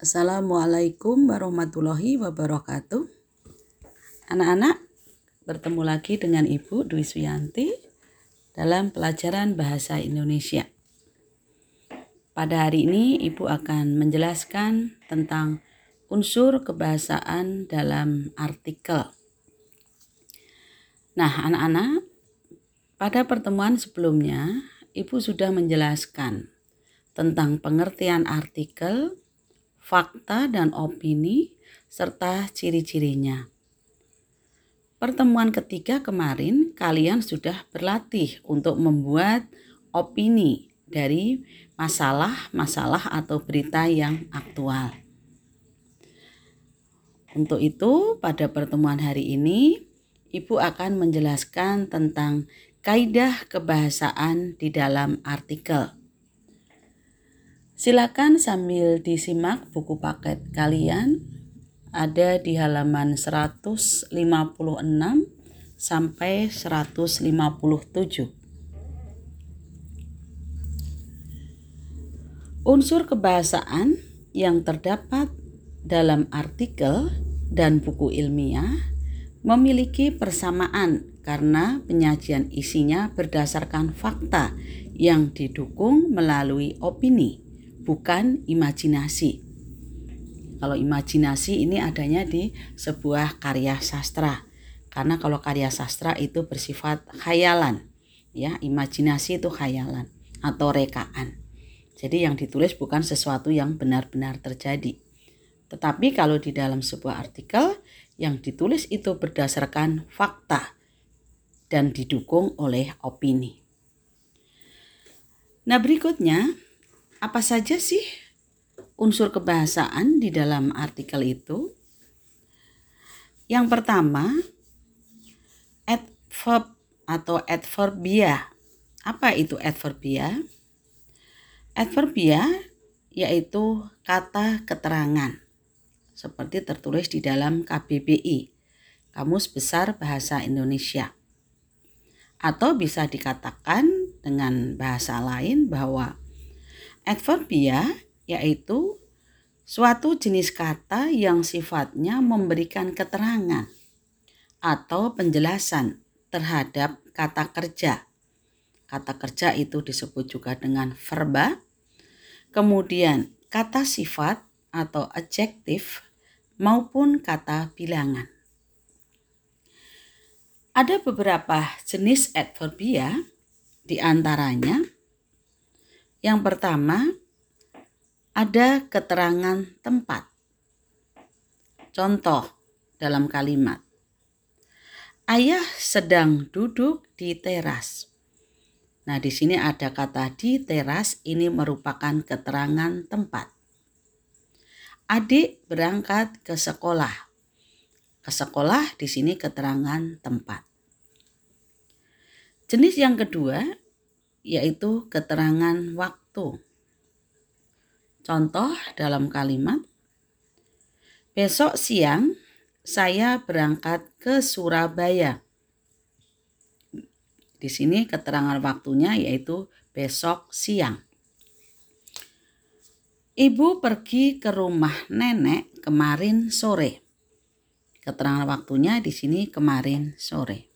Assalamualaikum warahmatullahi wabarakatuh. Anak-anak, bertemu lagi dengan Ibu Dwi Suyanti dalam pelajaran Bahasa Indonesia. Pada hari ini Ibu akan menjelaskan tentang unsur kebahasaan dalam artikel. Nah, anak-anak, pada pertemuan sebelumnya Ibu sudah menjelaskan tentang pengertian artikel fakta dan opini, serta ciri-cirinya. Pertemuan ketiga kemarin, kalian sudah berlatih untuk membuat opini dari masalah-masalah atau berita yang aktual. Untuk itu, pada pertemuan hari ini, Ibu akan menjelaskan tentang kaidah kebahasaan di dalam artikel. Silakan sambil disimak buku paket kalian ada di halaman 156 sampai 157. Unsur kebahasaan yang terdapat dalam artikel dan buku ilmiah memiliki persamaan karena penyajian isinya berdasarkan fakta yang didukung melalui opini bukan imajinasi. Kalau imajinasi ini adanya di sebuah karya sastra. Karena kalau karya sastra itu bersifat khayalan, ya, imajinasi itu khayalan atau rekaan. Jadi yang ditulis bukan sesuatu yang benar-benar terjadi. Tetapi kalau di dalam sebuah artikel yang ditulis itu berdasarkan fakta dan didukung oleh opini. Nah, berikutnya apa saja sih unsur kebahasaan di dalam artikel itu? Yang pertama, adverb atau adverbia. Apa itu adverbia? Adverbia yaitu kata keterangan seperti tertulis di dalam KBBI, Kamus Besar Bahasa Indonesia. Atau bisa dikatakan dengan bahasa lain bahwa Adverbia yaitu suatu jenis kata yang sifatnya memberikan keterangan atau penjelasan terhadap kata kerja. Kata kerja itu disebut juga dengan verba. Kemudian kata sifat atau adjektif maupun kata bilangan. Ada beberapa jenis adverbia di antaranya yang pertama, ada keterangan tempat. Contoh dalam kalimat. Ayah sedang duduk di teras. Nah, di sini ada kata di teras ini merupakan keterangan tempat. Adik berangkat ke sekolah. Ke sekolah di sini keterangan tempat. Jenis yang kedua yaitu keterangan waktu. Contoh dalam kalimat, besok siang saya berangkat ke Surabaya. Di sini keterangan waktunya yaitu besok siang. Ibu pergi ke rumah nenek kemarin sore. Keterangan waktunya di sini kemarin sore.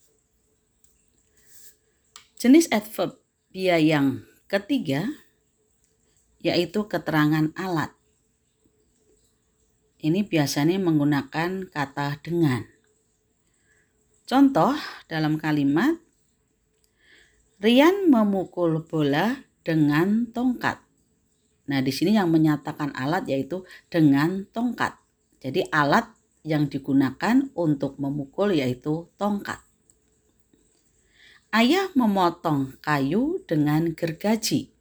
Jenis adverb dia yang ketiga yaitu keterangan alat. Ini biasanya menggunakan kata dengan. Contoh dalam kalimat Rian memukul bola dengan tongkat. Nah, di sini yang menyatakan alat yaitu dengan tongkat. Jadi alat yang digunakan untuk memukul yaitu tongkat. Ayah memotong kayu dengan gergaji.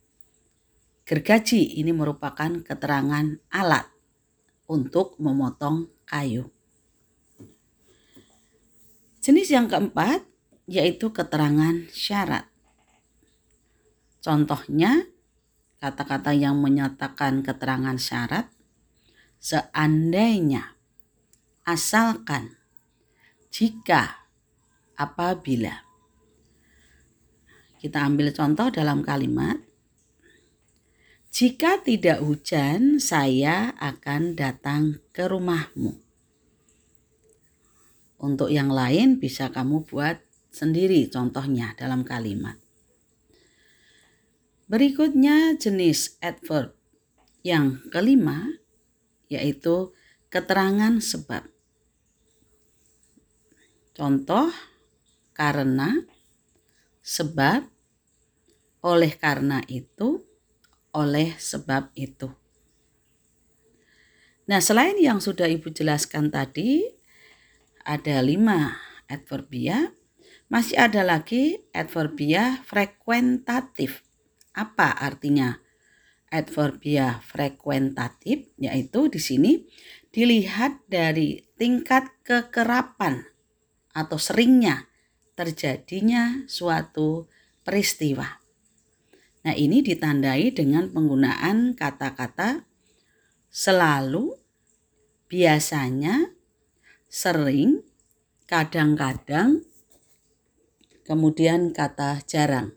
Gergaji ini merupakan keterangan alat untuk memotong kayu. Jenis yang keempat yaitu keterangan syarat. Contohnya, kata-kata yang menyatakan keterangan syarat seandainya, asalkan, jika, apabila. Kita ambil contoh dalam kalimat. Jika tidak hujan, saya akan datang ke rumahmu. Untuk yang lain bisa kamu buat sendiri contohnya dalam kalimat. Berikutnya jenis adverb yang kelima yaitu keterangan sebab. Contoh karena, sebab, oleh karena itu, oleh sebab itu. Nah, selain yang sudah Ibu jelaskan tadi, ada lima adverbia, masih ada lagi adverbia frekuentatif. Apa artinya adverbia frekuentatif? Yaitu di sini dilihat dari tingkat kekerapan atau seringnya terjadinya suatu peristiwa. Nah, ini ditandai dengan penggunaan kata-kata selalu, biasanya, sering, kadang-kadang, kemudian kata jarang.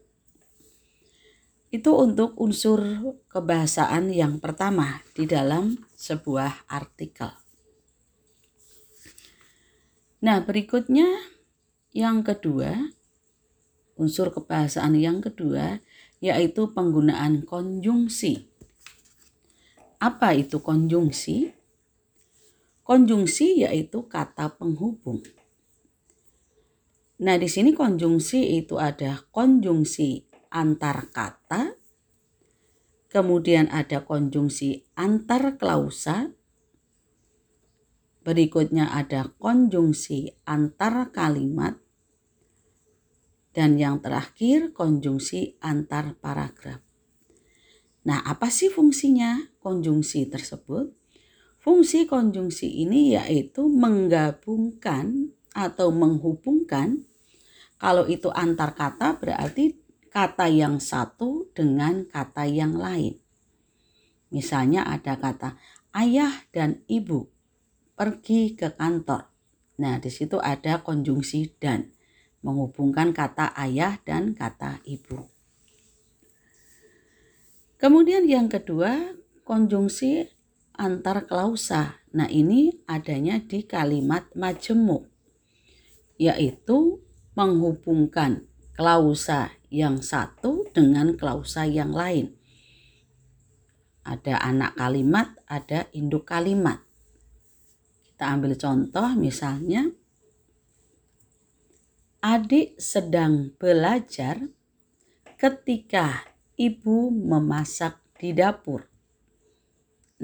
Itu untuk unsur kebahasaan yang pertama di dalam sebuah artikel. Nah, berikutnya yang kedua, unsur kebahasaan yang kedua yaitu penggunaan konjungsi. Apa itu konjungsi? Konjungsi yaitu kata penghubung. Nah, di sini konjungsi itu ada konjungsi antar kata, kemudian ada konjungsi antar klausa, berikutnya ada konjungsi antar kalimat, dan yang terakhir konjungsi antar paragraf. Nah, apa sih fungsinya konjungsi tersebut? Fungsi konjungsi ini yaitu menggabungkan atau menghubungkan. Kalau itu antar kata berarti kata yang satu dengan kata yang lain. Misalnya ada kata ayah dan ibu pergi ke kantor. Nah, di situ ada konjungsi dan menghubungkan kata ayah dan kata ibu. Kemudian yang kedua, konjungsi antar klausa. Nah, ini adanya di kalimat majemuk, yaitu menghubungkan klausa yang satu dengan klausa yang lain. Ada anak kalimat, ada induk kalimat. Kita ambil contoh misalnya adik sedang belajar ketika ibu memasak di dapur.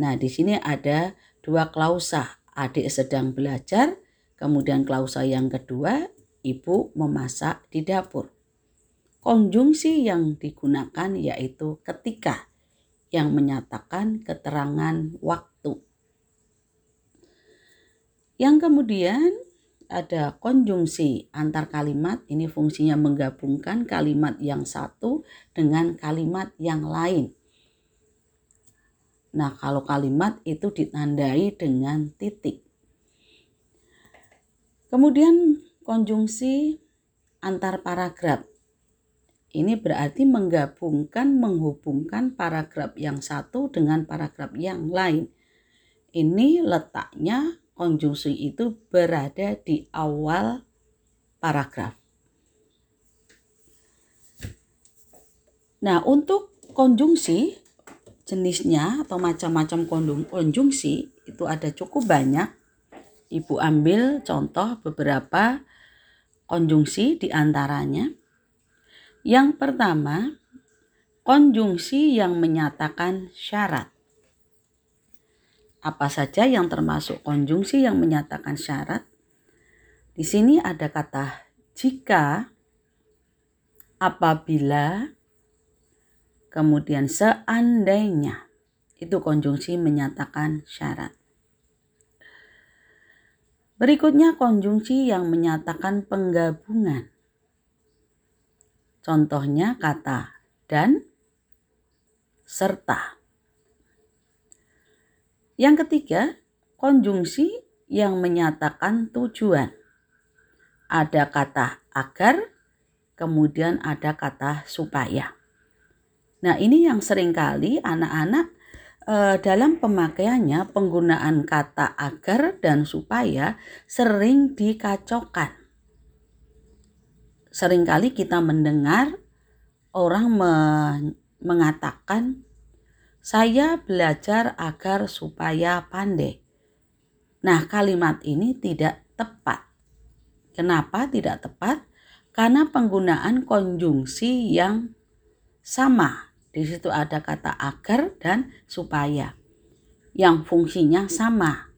Nah, di sini ada dua klausa. Adik sedang belajar, kemudian klausa yang kedua, ibu memasak di dapur. Konjungsi yang digunakan yaitu ketika yang menyatakan keterangan waktu. Yang kemudian ada konjungsi antar kalimat. Ini fungsinya menggabungkan kalimat yang satu dengan kalimat yang lain. Nah, kalau kalimat itu ditandai dengan titik. Kemudian konjungsi antar paragraf. Ini berarti menggabungkan, menghubungkan paragraf yang satu dengan paragraf yang lain. Ini letaknya konjungsi itu berada di awal paragraf. Nah, untuk konjungsi jenisnya atau macam-macam konjungsi itu ada cukup banyak. Ibu ambil contoh beberapa konjungsi di antaranya. Yang pertama, konjungsi yang menyatakan syarat apa saja yang termasuk konjungsi yang menyatakan syarat. Di sini ada kata jika, apabila, kemudian seandainya. Itu konjungsi menyatakan syarat. Berikutnya konjungsi yang menyatakan penggabungan. Contohnya kata dan serta. Yang ketiga, konjungsi yang menyatakan tujuan. Ada kata agar, kemudian ada kata supaya. Nah, ini yang sering kali anak-anak eh, dalam pemakaiannya penggunaan kata agar dan supaya sering dikacaukan. Seringkali kita mendengar orang me mengatakan saya belajar agar supaya pandai. Nah, kalimat ini tidak tepat. Kenapa tidak tepat? Karena penggunaan konjungsi yang sama di situ ada kata agar dan supaya yang fungsinya sama,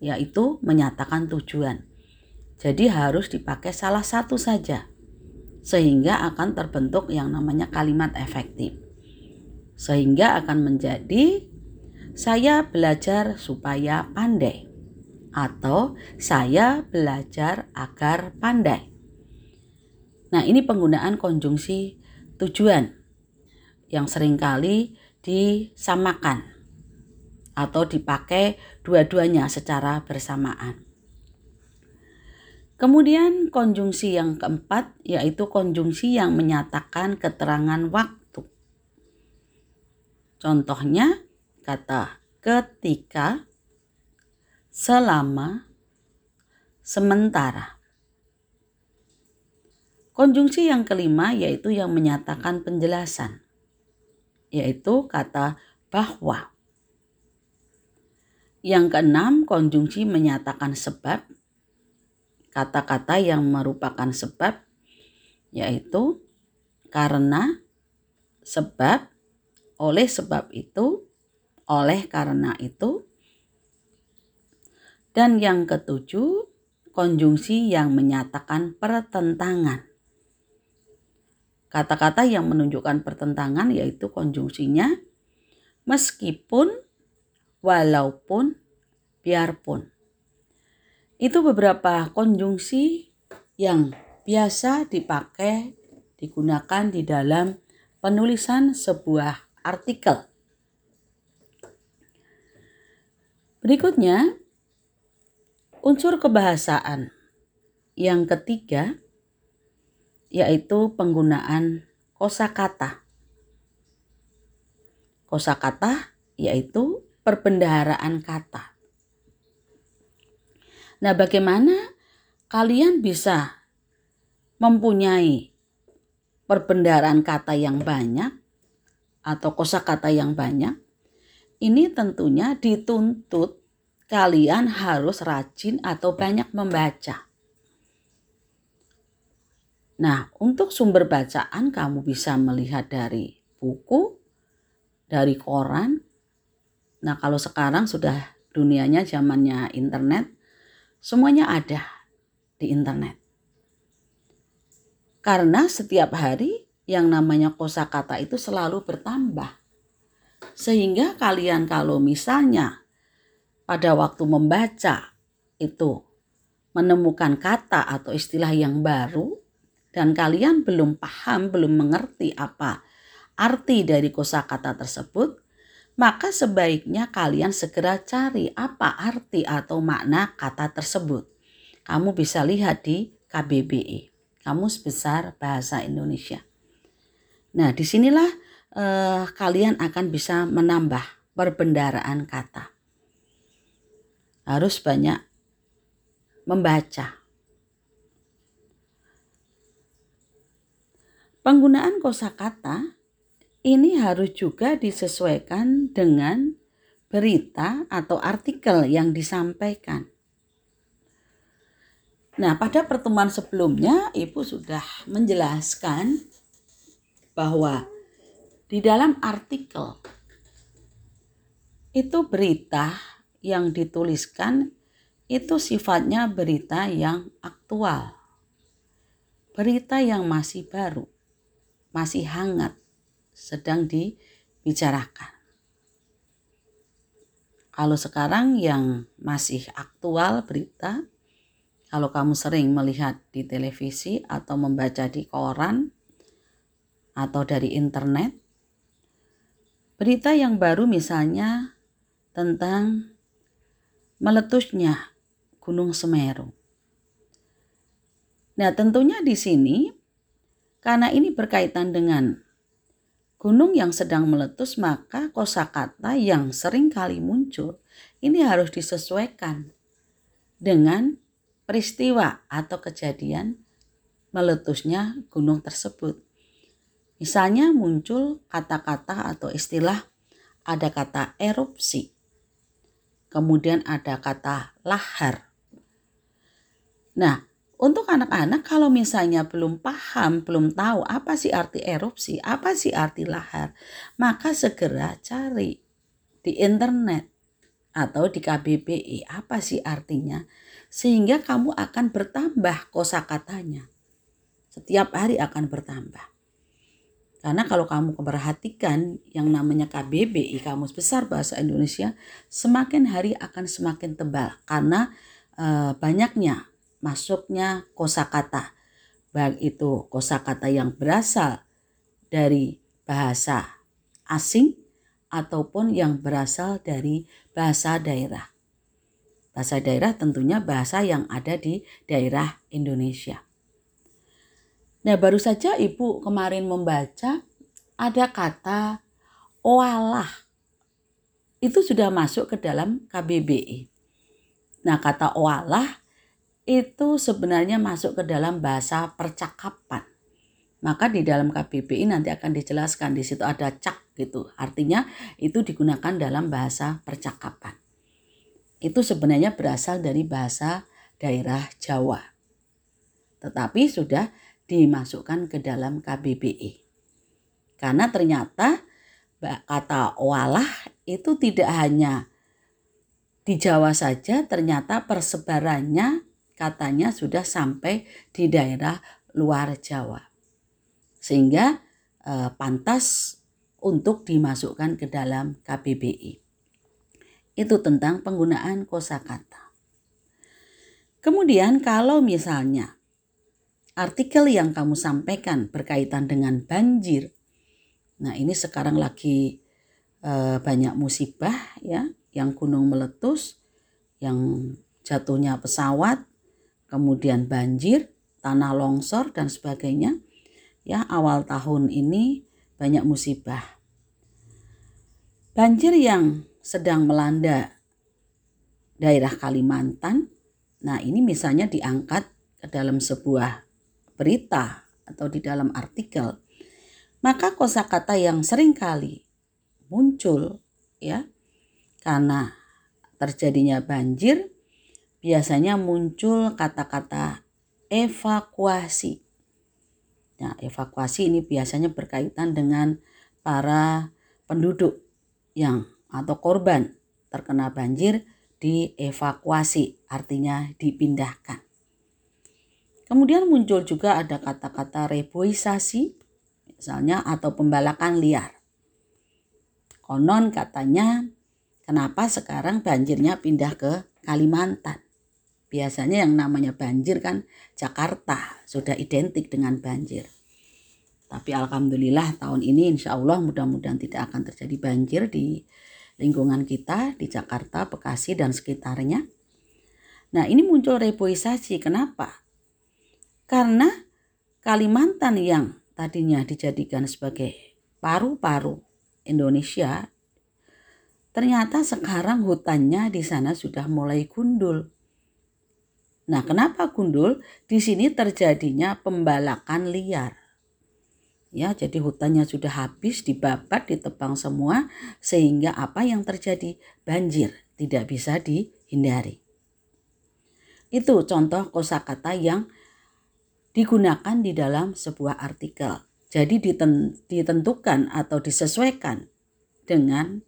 yaitu menyatakan tujuan. Jadi harus dipakai salah satu saja, sehingga akan terbentuk yang namanya kalimat efektif. Sehingga akan menjadi saya belajar supaya pandai atau saya belajar agar pandai. Nah, ini penggunaan konjungsi tujuan yang sering kali disamakan atau dipakai dua-duanya secara bersamaan. Kemudian konjungsi yang keempat yaitu konjungsi yang menyatakan keterangan waktu. Contohnya kata ketika, selama, sementara. Konjungsi yang kelima yaitu yang menyatakan penjelasan yaitu kata bahwa. Yang keenam, konjungsi menyatakan sebab. Kata-kata yang merupakan sebab yaitu karena, sebab, oleh sebab itu, oleh karena itu. Dan yang ketujuh, konjungsi yang menyatakan pertentangan. Kata-kata yang menunjukkan pertentangan yaitu konjungsinya meskipun, walaupun, biarpun. Itu beberapa konjungsi yang biasa dipakai, digunakan di dalam penulisan sebuah artikel. Berikutnya, unsur kebahasaan. Yang ketiga, yaitu penggunaan kosakata. Kosakata yaitu perbendaharaan kata. Nah, bagaimana kalian bisa mempunyai perbendaharaan kata yang banyak atau kosakata yang banyak? Ini tentunya dituntut kalian harus rajin atau banyak membaca. Nah, untuk sumber bacaan kamu bisa melihat dari buku, dari koran. Nah, kalau sekarang sudah dunianya zamannya internet, semuanya ada di internet. Karena setiap hari yang namanya kosakata itu selalu bertambah. Sehingga kalian kalau misalnya pada waktu membaca itu menemukan kata atau istilah yang baru, dan kalian belum paham, belum mengerti apa arti dari kosakata tersebut, maka sebaiknya kalian segera cari apa arti atau makna kata tersebut. Kamu bisa lihat di KBBI, Kamus Besar Bahasa Indonesia. Nah, di sinilah eh, kalian akan bisa menambah perbendaraan kata. Harus banyak membaca, Penggunaan kosakata ini harus juga disesuaikan dengan berita atau artikel yang disampaikan. Nah, pada pertemuan sebelumnya Ibu sudah menjelaskan bahwa di dalam artikel itu berita yang dituliskan itu sifatnya berita yang aktual. Berita yang masih baru masih hangat sedang dibicarakan. Kalau sekarang yang masih aktual berita, kalau kamu sering melihat di televisi atau membaca di koran atau dari internet, berita yang baru misalnya tentang meletusnya Gunung Semeru. Nah, tentunya di sini karena ini berkaitan dengan gunung yang sedang meletus maka kosakata yang sering kali muncul ini harus disesuaikan dengan peristiwa atau kejadian meletusnya gunung tersebut. Misalnya muncul kata-kata atau istilah ada kata erupsi. Kemudian ada kata lahar. Nah, untuk anak-anak kalau misalnya belum paham, belum tahu apa sih arti erupsi, apa sih arti lahar, maka segera cari di internet atau di KBBI apa sih artinya sehingga kamu akan bertambah kosakatanya. Setiap hari akan bertambah. Karena kalau kamu memperhatikan yang namanya KBBI Kamus Besar Bahasa Indonesia semakin hari akan semakin tebal karena e, banyaknya masuknya kosakata baik itu kosakata yang berasal dari bahasa asing ataupun yang berasal dari bahasa daerah. Bahasa daerah tentunya bahasa yang ada di daerah Indonesia. Nah, baru saja Ibu kemarin membaca ada kata oalah. Itu sudah masuk ke dalam KBBI. Nah, kata oalah itu sebenarnya masuk ke dalam bahasa percakapan. Maka di dalam KBBI nanti akan dijelaskan di situ ada cak gitu. Artinya itu digunakan dalam bahasa percakapan. Itu sebenarnya berasal dari bahasa daerah Jawa. Tetapi sudah dimasukkan ke dalam KBBI. Karena ternyata kata walah itu tidak hanya di Jawa saja, ternyata persebarannya katanya sudah sampai di daerah luar Jawa. Sehingga eh, pantas untuk dimasukkan ke dalam KBBI. Itu tentang penggunaan kosakata. Kemudian kalau misalnya artikel yang kamu sampaikan berkaitan dengan banjir. Nah, ini sekarang lagi e, banyak musibah ya, yang gunung meletus, yang jatuhnya pesawat, kemudian banjir, tanah longsor dan sebagainya. Ya, awal tahun ini banyak musibah. Banjir yang sedang melanda daerah Kalimantan. Nah, ini misalnya diangkat ke dalam sebuah berita atau di dalam artikel, maka kosakata yang sering kali muncul ya karena terjadinya banjir biasanya muncul kata-kata evakuasi. Nah, evakuasi ini biasanya berkaitan dengan para penduduk yang atau korban terkena banjir dievakuasi, artinya dipindahkan. Kemudian muncul juga ada kata-kata reboisasi, misalnya atau pembalakan liar. Konon katanya, kenapa sekarang banjirnya pindah ke Kalimantan? Biasanya yang namanya banjir kan Jakarta, sudah identik dengan banjir. Tapi alhamdulillah tahun ini insya Allah mudah-mudahan tidak akan terjadi banjir di lingkungan kita di Jakarta, Bekasi dan sekitarnya. Nah ini muncul reboisasi, kenapa? Karena Kalimantan yang tadinya dijadikan sebagai paru-paru Indonesia, ternyata sekarang hutannya di sana sudah mulai gundul. Nah, kenapa gundul? Di sini terjadinya pembalakan liar. Ya, jadi hutannya sudah habis, dibabat, ditebang semua sehingga apa yang terjadi? Banjir tidak bisa dihindari. Itu contoh kosakata yang digunakan di dalam sebuah artikel. Jadi ditentukan atau disesuaikan dengan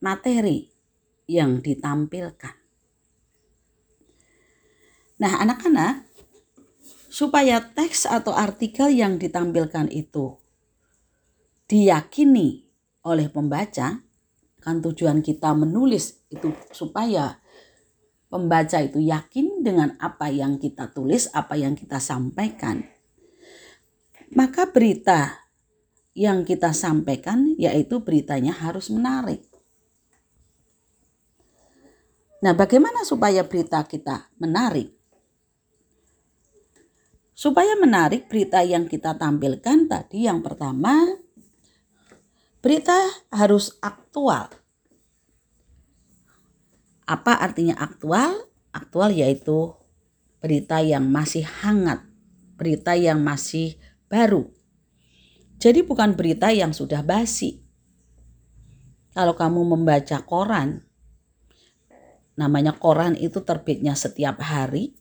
materi yang ditampilkan. Nah, anak-anak, supaya teks atau artikel yang ditampilkan itu diyakini oleh pembaca, kan tujuan kita menulis itu supaya pembaca itu yakin dengan apa yang kita tulis, apa yang kita sampaikan, maka berita yang kita sampaikan yaitu beritanya harus menarik. Nah, bagaimana supaya berita kita menarik? Supaya menarik berita yang kita tampilkan tadi yang pertama Berita harus aktual. Apa artinya aktual? Aktual yaitu berita yang masih hangat, berita yang masih baru. Jadi bukan berita yang sudah basi. Kalau kamu membaca koran, namanya koran itu terbitnya setiap hari,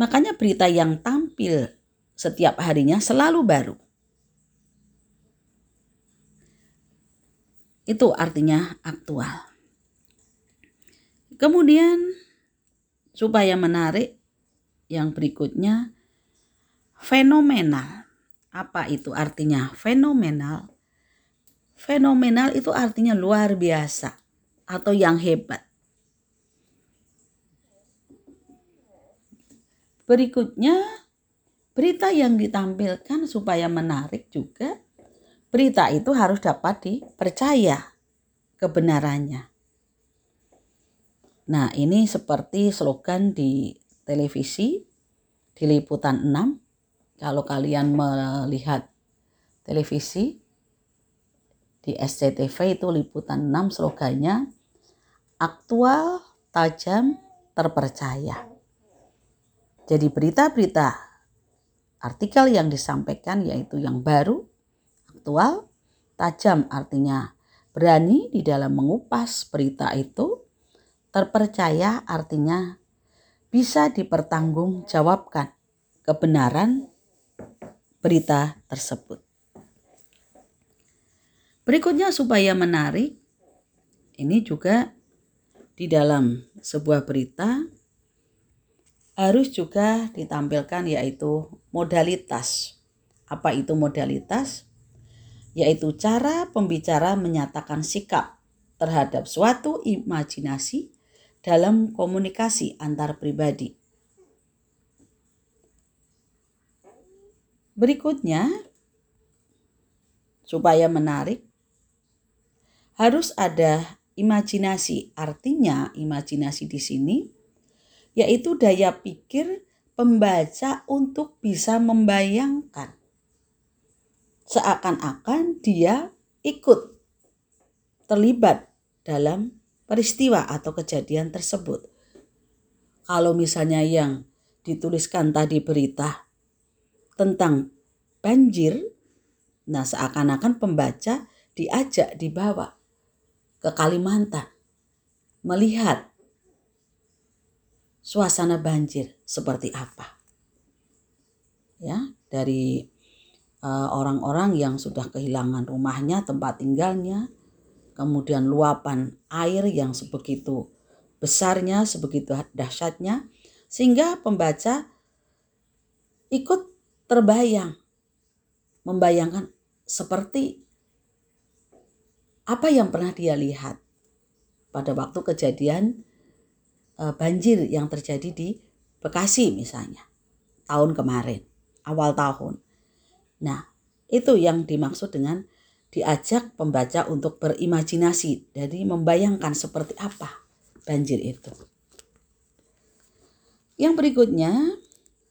makanya berita yang tampil setiap harinya selalu baru. Itu artinya aktual. Kemudian supaya menarik yang berikutnya fenomenal. Apa itu artinya fenomenal? Fenomenal itu artinya luar biasa atau yang hebat. Berikutnya berita yang ditampilkan supaya menarik juga berita itu harus dapat dipercaya kebenarannya. Nah, ini seperti slogan di televisi di liputan 6. Kalau kalian melihat televisi di SCTV itu liputan 6 slogannya aktual, tajam, terpercaya. Jadi berita-berita artikel yang disampaikan yaitu yang baru, aktual, tajam artinya berani di dalam mengupas berita itu, terpercaya artinya bisa dipertanggungjawabkan kebenaran berita tersebut. Berikutnya supaya menarik, ini juga di dalam sebuah berita harus juga ditampilkan yaitu modalitas. Apa itu modalitas? Yaitu cara pembicara menyatakan sikap terhadap suatu imajinasi dalam komunikasi antar pribadi. Berikutnya, supaya menarik, harus ada imajinasi. Artinya, imajinasi di sini yaitu daya pikir pembaca untuk bisa membayangkan seakan-akan dia ikut terlibat dalam peristiwa atau kejadian tersebut. Kalau misalnya yang dituliskan tadi berita tentang banjir, nah seakan-akan pembaca diajak dibawa ke Kalimantan melihat suasana banjir seperti apa. Ya, dari eh, orang-orang yang sudah kehilangan rumahnya, tempat tinggalnya, kemudian luapan air yang sebegitu besarnya, sebegitu dahsyatnya, sehingga pembaca ikut terbayang, membayangkan seperti apa yang pernah dia lihat pada waktu kejadian e, banjir yang terjadi di Bekasi misalnya tahun kemarin, awal tahun. Nah, itu yang dimaksud dengan diajak pembaca untuk berimajinasi, jadi membayangkan seperti apa banjir itu. Yang berikutnya,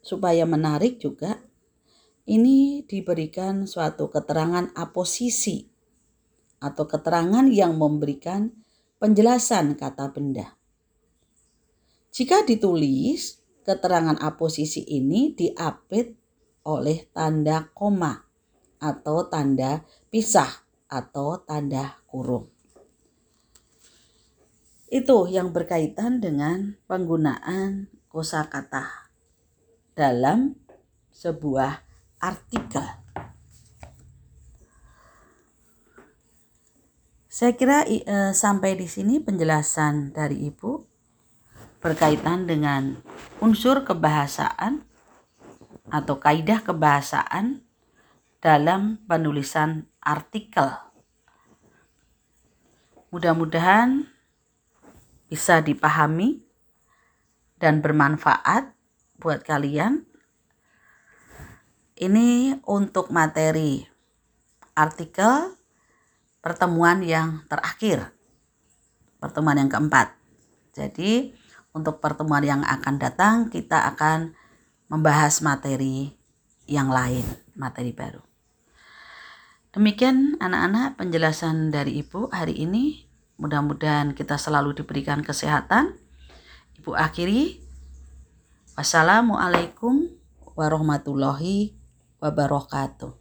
supaya menarik juga, ini diberikan suatu keterangan aposisi atau keterangan yang memberikan penjelasan kata benda. Jika ditulis, keterangan aposisi ini diapit oleh tanda koma atau tanda pisah atau tanda kurung. Itu yang berkaitan dengan penggunaan kosakata dalam sebuah artikel. Saya kira e, sampai di sini penjelasan dari Ibu berkaitan dengan unsur kebahasaan atau kaidah kebahasaan dalam penulisan artikel. Mudah-mudahan bisa dipahami dan bermanfaat buat kalian. Ini untuk materi artikel pertemuan yang terakhir, pertemuan yang keempat. Jadi, untuk pertemuan yang akan datang, kita akan membahas materi yang lain, materi baru. Demikian anak-anak penjelasan dari Ibu hari ini. Mudah-mudahan kita selalu diberikan kesehatan. Ibu akhiri. Wassalamualaikum warahmatullahi wabarakatuh.